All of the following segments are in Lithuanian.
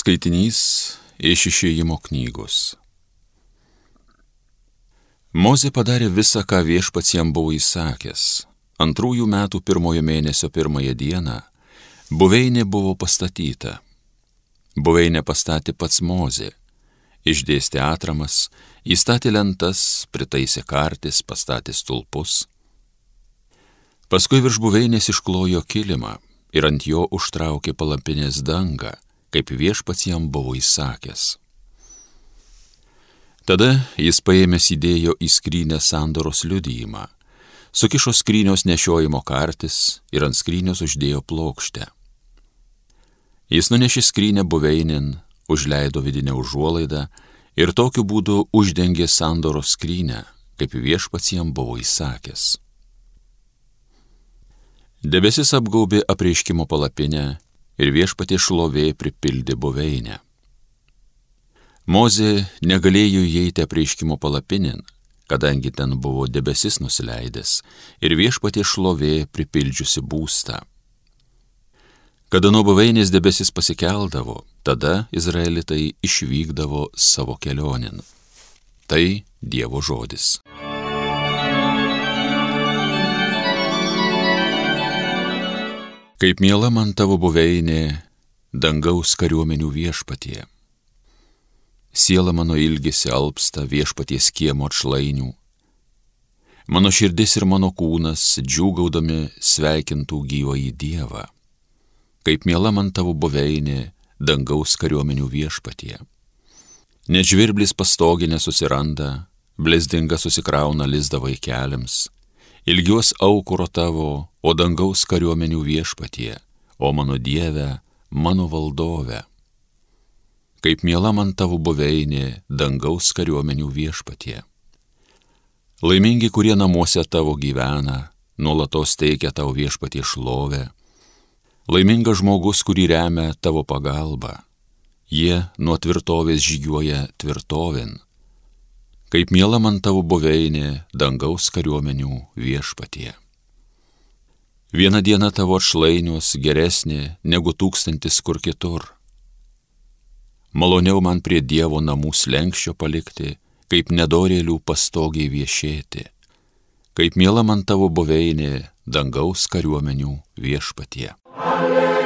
Skaitinys iš išėjimo knygos. Mozė padarė visą, ką viešpats jam buvo įsakęs. Antrųjų metų pirmojo mėnesio pirmąją dieną buveinė buvo pastatyta. Buveinė pastatė pats Mozė. Išdėstė atramas, įstatė lentas, pritaisė kartis, pastatė stulpus. Paskui virš buveinės išklojo kilimą ir ant jo užtraukė palapinės dangą kaip viešpats jam buvo įsakęs. Tada jis paėmęs įdėjo į skrynę sandoros liudyjimą, sukišo skrynios nešiojimo kartis ir ant skrynios uždėjo plokštę. Jis nunešė skrynę buveinin, užleido vidinę užuolaidą ir tokiu būdu uždengė sandoros skrynę, kaip viešpats jam buvo įsakęs. Debesis apgaubė apreiškimo palapinę ir viešpatė šlovė pripildė buveinę. Mozė negalėjo įeiti apreiškimo palapinin, kadangi ten buvo debesis nusileidęs ir viešpatė šlovė pripildžiusi būstą. Kada nuo buveinės debesis pasikeldavo, tada izraelitai išvykdavo savo kelionin. Tai Dievo žodis. Kaip miela man tavo buveinė, dangaus kariuomenių viešpatie. Siela mano ilgisi alpsta viešpaties kiemo atšlainių. Mano širdis ir mano kūnas džiūgaudami sveikintų gyvąjį Dievą. Kaip miela man tavo buveinė, dangaus kariuomenių viešpatie. Nežvirblis pastoginė susiranda, blesdinga susikrauna lizda vaikeliams ilgiuos aukuro tavo, o dangaus kariuomenių viešpatie, o mano Dieve, mano valdove. Kaip miela man tavo buveinė, dangaus kariuomenių viešpatie. Laimingi, kurie namuose tavo gyvena, nuolatos teikia tau viešpatie šlovę. Laimingas žmogus, kurį remia tavo pagalba. Jie nuo tvirtovės žygiuoja tvirtovin kaip miela man tavo buveinė dangaus kariuomenių viešpatie. Viena diena tavo atšlainius geresnė negu tūkstantis kur kitur. Maloniau man prie Dievo namų slengščio palikti, kaip nedorėlių pastogiai viešėti, kaip miela man tavo buveinė dangaus kariuomenių viešpatie. Alleluja.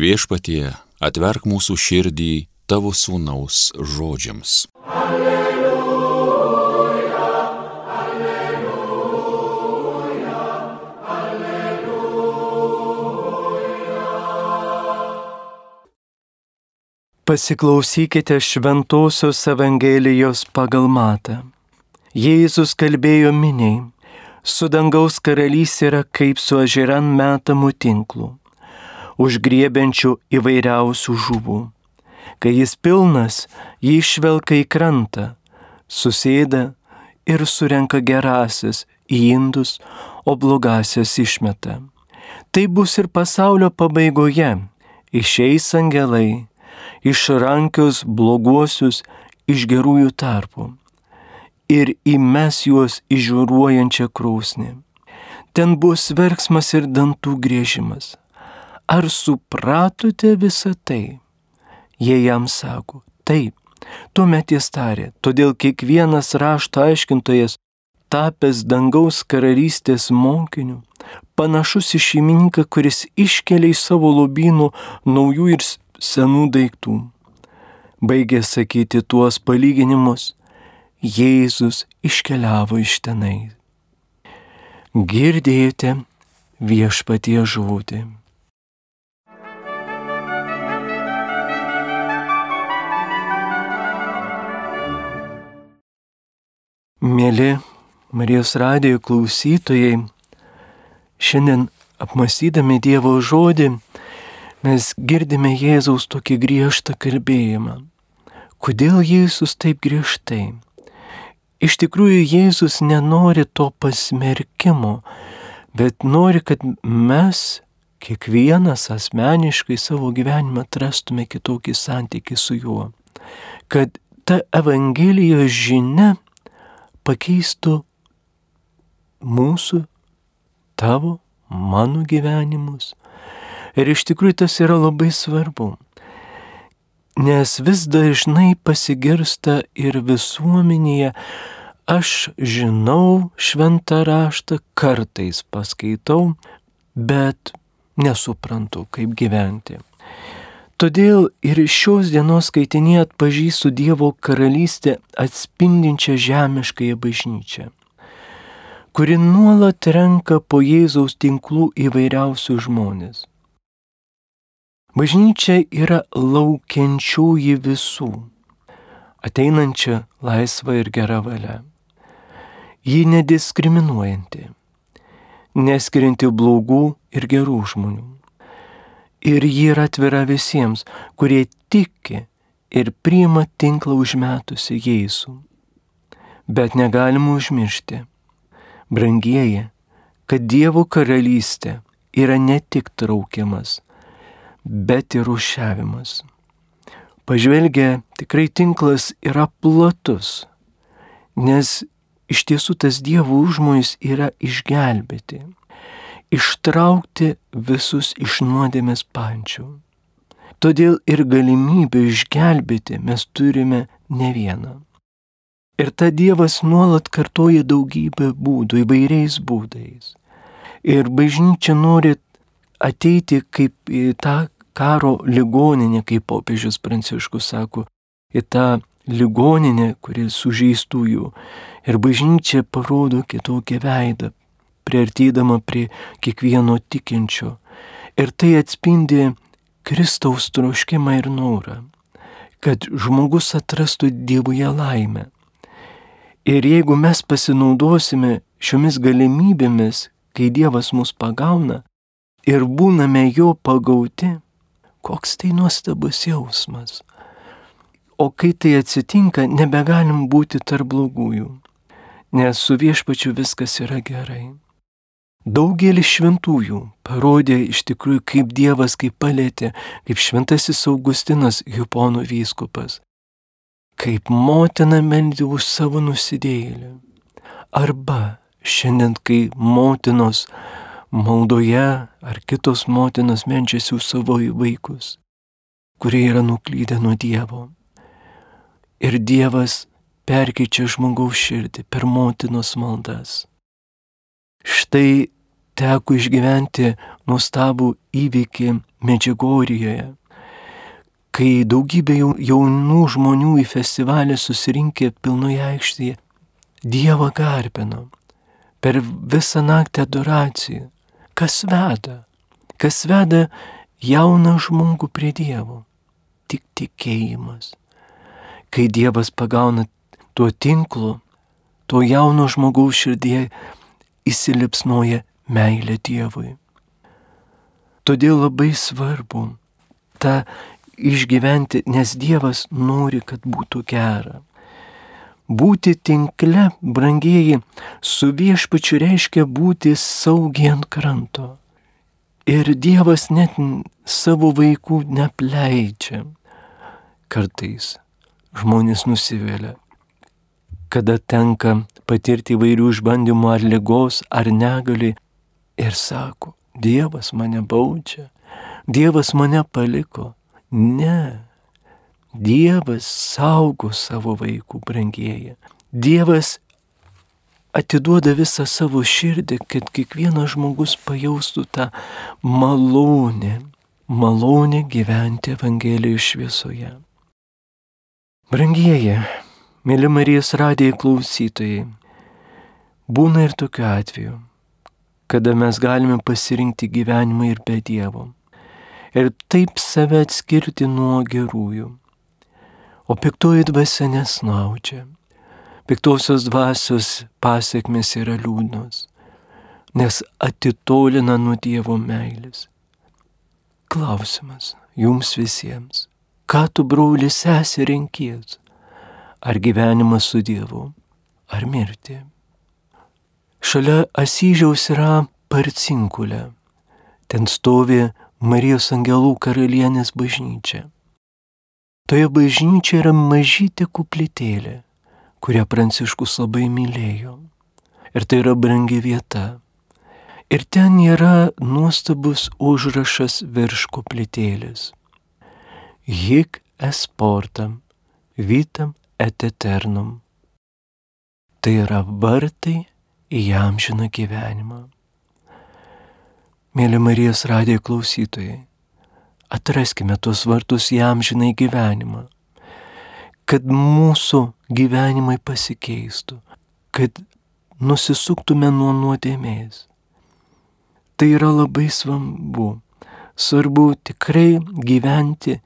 Viešpatie, atverk mūsų širdį tavo sūnaus žodžiams. Alleluja, alleluja, alleluja. Pasiklausykite Šventojios Evangelijos pagal matą. Jėzus kalbėjo miniai, su dangaus karalys yra kaip su ažiran metamų tinklų užgriebiančių įvairiausių žuvų. Kai jis pilnas, jį išvelka į krantą, susėda ir surenka gerasis į indus, o blogasias išmeta. Tai bus ir pasaulio pabaigoje. Išeis angelai, išrankius bloguosius iš gerųjų tarpų ir įmes juos įžiūruojančią krūsnį. Ten bus verksmas ir dantų grėžimas. Ar supratote visą tai? Jie jam sako, taip. Tuomet jis tarė, todėl kiekvienas rašto aiškintojas, tapęs dangaus karalystės mokiniu, panašus į šeimininką, kuris iškelia į savo lobynų naujų ir senų daiktų. Baigė sakyti tuos palyginimus, Jėzus iškeliavo iš tenai. Girdėjote viešpatie žodį. Mėly Marijos radijo klausytojai, šiandien apmastydami Dievo žodį, mes girdime Jėzaus tokį griežtą kalbėjimą. Kodėl Jėzus taip griežtai? Iš tikrųjų, Jėzus nenori to pasmerkimo, bet nori, kad mes kiekvienas asmeniškai savo gyvenimą atrastume kitokį santykį su juo. Kad ta Evangelijos žinia pakeistų mūsų, tavo, mano gyvenimus. Ir iš tikrųjų tas yra labai svarbu. Nes vis dažnai pasigirsta ir visuomenėje, aš žinau šventą raštą, kartais paskaitau, bet nesuprantu, kaip gyventi. Todėl ir šios dienos skaitinėje atpažįstu Dievo karalystę atspindinčią žemiškąją bažnyčią, kuri nuolat renka po Jėzaus tinklų įvairiausių žmonės. Bažnyčia yra laukiančiųjų visų, ateinančia laisva ir gera valia. Ji nediskriminuojanti, neskirianti blogų ir gerų žmonių ir ji yra atvira visiems, kurie tiki ir priima tinklą užmetusi Jėzų. Bet negalima užmiršti, brangieji, kad Dievo karalystė yra ne tik traukiamas, bet ir užšiavimas. Pažvelgia, tikrai tinklas yra platus, nes iš tiesų tas Dievo užmojus yra išgelbėti ištraukti visus iš nuodėmės pančių. Todėl ir galimybę išgelbėti mes turime ne vieną. Ir ta Dievas nuolat kartoja daugybę būdų, įvairiais būdais. Ir bažnyčia nori ateiti kaip į tą karo ligoninę, kaip popiežius Pranciškus sako, į tą ligoninę, kuris sužeistųjų. Ir bažnyčia parodo kitokią veidą, priartydama prie kiekvieno tikinčio. Ir tai atspindi Kristaus troškimą ir norą, kad žmogus atrastų Dievuje laimę. Ir jeigu mes pasinaudosime šiomis galimybėmis, kai Dievas mus pagauna ir būname jo pagauti, koks tai nuostabus jausmas. O kai tai atsitinka, nebegalim būti tarp blogųjų, nes su viešpačiu viskas yra gerai. Daugelis šventųjų parodė iš tikrųjų, kaip Dievas kaip palėtė, kaip šventasis Augustinas Hipono vyskupas, kaip motina meldė už savo nusidėjėlį. Arba šiandien, kai motinos maldoje ar kitos motinos menčiasi už savo vaikus, kurie yra nuklydę nuo Dievo. Ir Dievas perkeičia žmogaus širdį per motinos maldas. Štai teko išgyventi nuostabų įvykį Medžiugorijoje, kai daugybė jaunų žmonių į festivalį susirinkė pilnoje aikštėje, Dievą garbino per visą naktį adoraciją. Kas veda? Kas veda jauną žmogų prie Dievo? Tik tikėjimas. Kai Dievas pagauna tuo tinklu, to jauno žmogaus širdėje įsilipsnoja meilė Dievui. Todėl labai svarbu tą išgyventi, nes Dievas nori, kad būtų gera. Būti tinkle, brangieji, su viešpačiu reiškia būti saugiai ant kranto. Ir Dievas net savo vaikų nepleidžia. Kartais žmonės nusivelia, kada tenka patirti įvairių išbandymų ar lygos, ar negali. Ir sako, Dievas mane baudžia, Dievas mane paliko. Ne. Dievas saugo savo vaikų brangieji. Dievas atiduoda visą savo širdį, kad kiekvienas žmogus pajaustų tą malonę, malonę gyventi Evangelijos šviesoje. Brangieji, mėly Marijos radijai klausytojai, Būna ir tokiu atveju, kada mes galime pasirinkti gyvenimą ir be Dievo. Ir taip save atskirti nuo gerųjų. O piktoji dvasia nesnaudžia. Piktosios dvasios pasiekmes yra liūdnos, nes atitolina nuo Dievo meilės. Klausimas jums visiems. Ką tu, broli, sesi renkies? Ar gyvenimas su Dievu, ar mirti? Šalia Asyžiaus yra Parcinkulė. Ten stovi Marijos angelų karalienės bažnyčia. Toje bažnyčioje yra mažytė kuplytėlė, kurią Pranciškus labai mylėjo. Ir tai yra brangi vieta. Ir ten yra nuostabus užrašas virš koplytėlės. Hic esportam, vitam et eternum. Tai yra vartai į amžiną gyvenimą. Mėly Marijos radijo klausytojai, atraskime tuos vartus į amžinai gyvenimą, kad mūsų gyvenimai pasikeistų, kad nusisuktume nuo nuodėmės Tai yra labai svarbu. Svarbu tikrai gyventi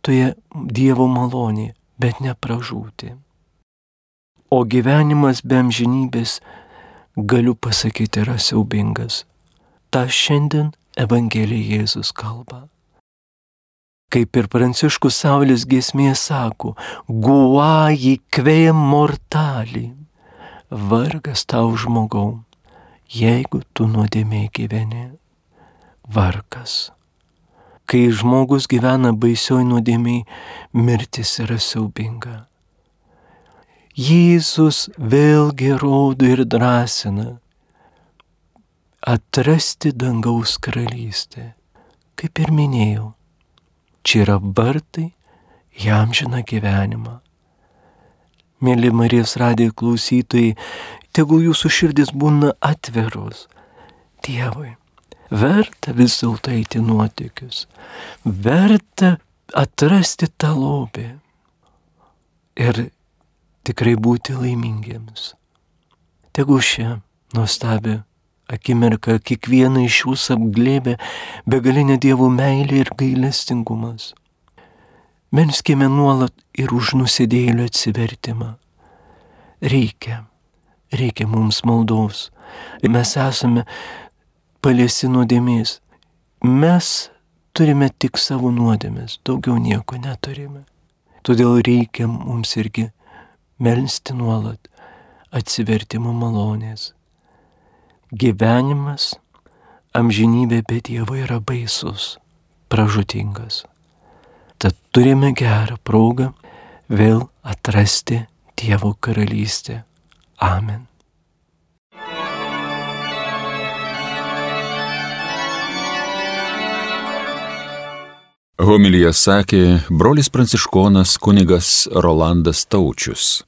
toje Dievo malonėje, bet nepražūti. O gyvenimas be amžinybės, galiu pasakyti, yra siaubingas. Ta šiandien Evangelija Jėzus kalba. Kaip ir Pranciškus Saulės giesmė sako, guai kvėjam mortalį. Vargas tau žmogau jeigu tu nuodėmė gyveni, vargas. Kai žmogus gyvena baisioj nuodėmiai, mirtis yra siaubinga. Jėzus vėlgi rodo ir drąsina atrasti dangaus karalystę. Kaip ir minėjau, čia yra vartai jam žina gyvenimą. Mėly Marijos radijo klausytojai, tegul jūsų širdis būna atviros Dievui. Verta vis dėlto eiti nuotykius, verta atrasti tą lobį ir tikrai būti laimingiems. Tegu šią nuostabią akimirką kiekvieną iš jūsų apglėbė begalinė Dievo meilė ir gailestingumas. Menskime nuolat ir už nusidėlio atsivertimą. Reikia reikia mums maldos. Mes esame paliesi nuodėmės. Mes turime tik savo nuodėmės, daugiau nieko neturime. Todėl reikia mums irgi melstį nuolat atsivertimo malonės. Gyvenimas, amžinybė be Dievo yra baisus, pražutingas. Tad turime gerą progą vėl atrasti Dievo karalystę Amen. Homilyje sakė brolis pranciškonas kunigas Rolandas Taučius.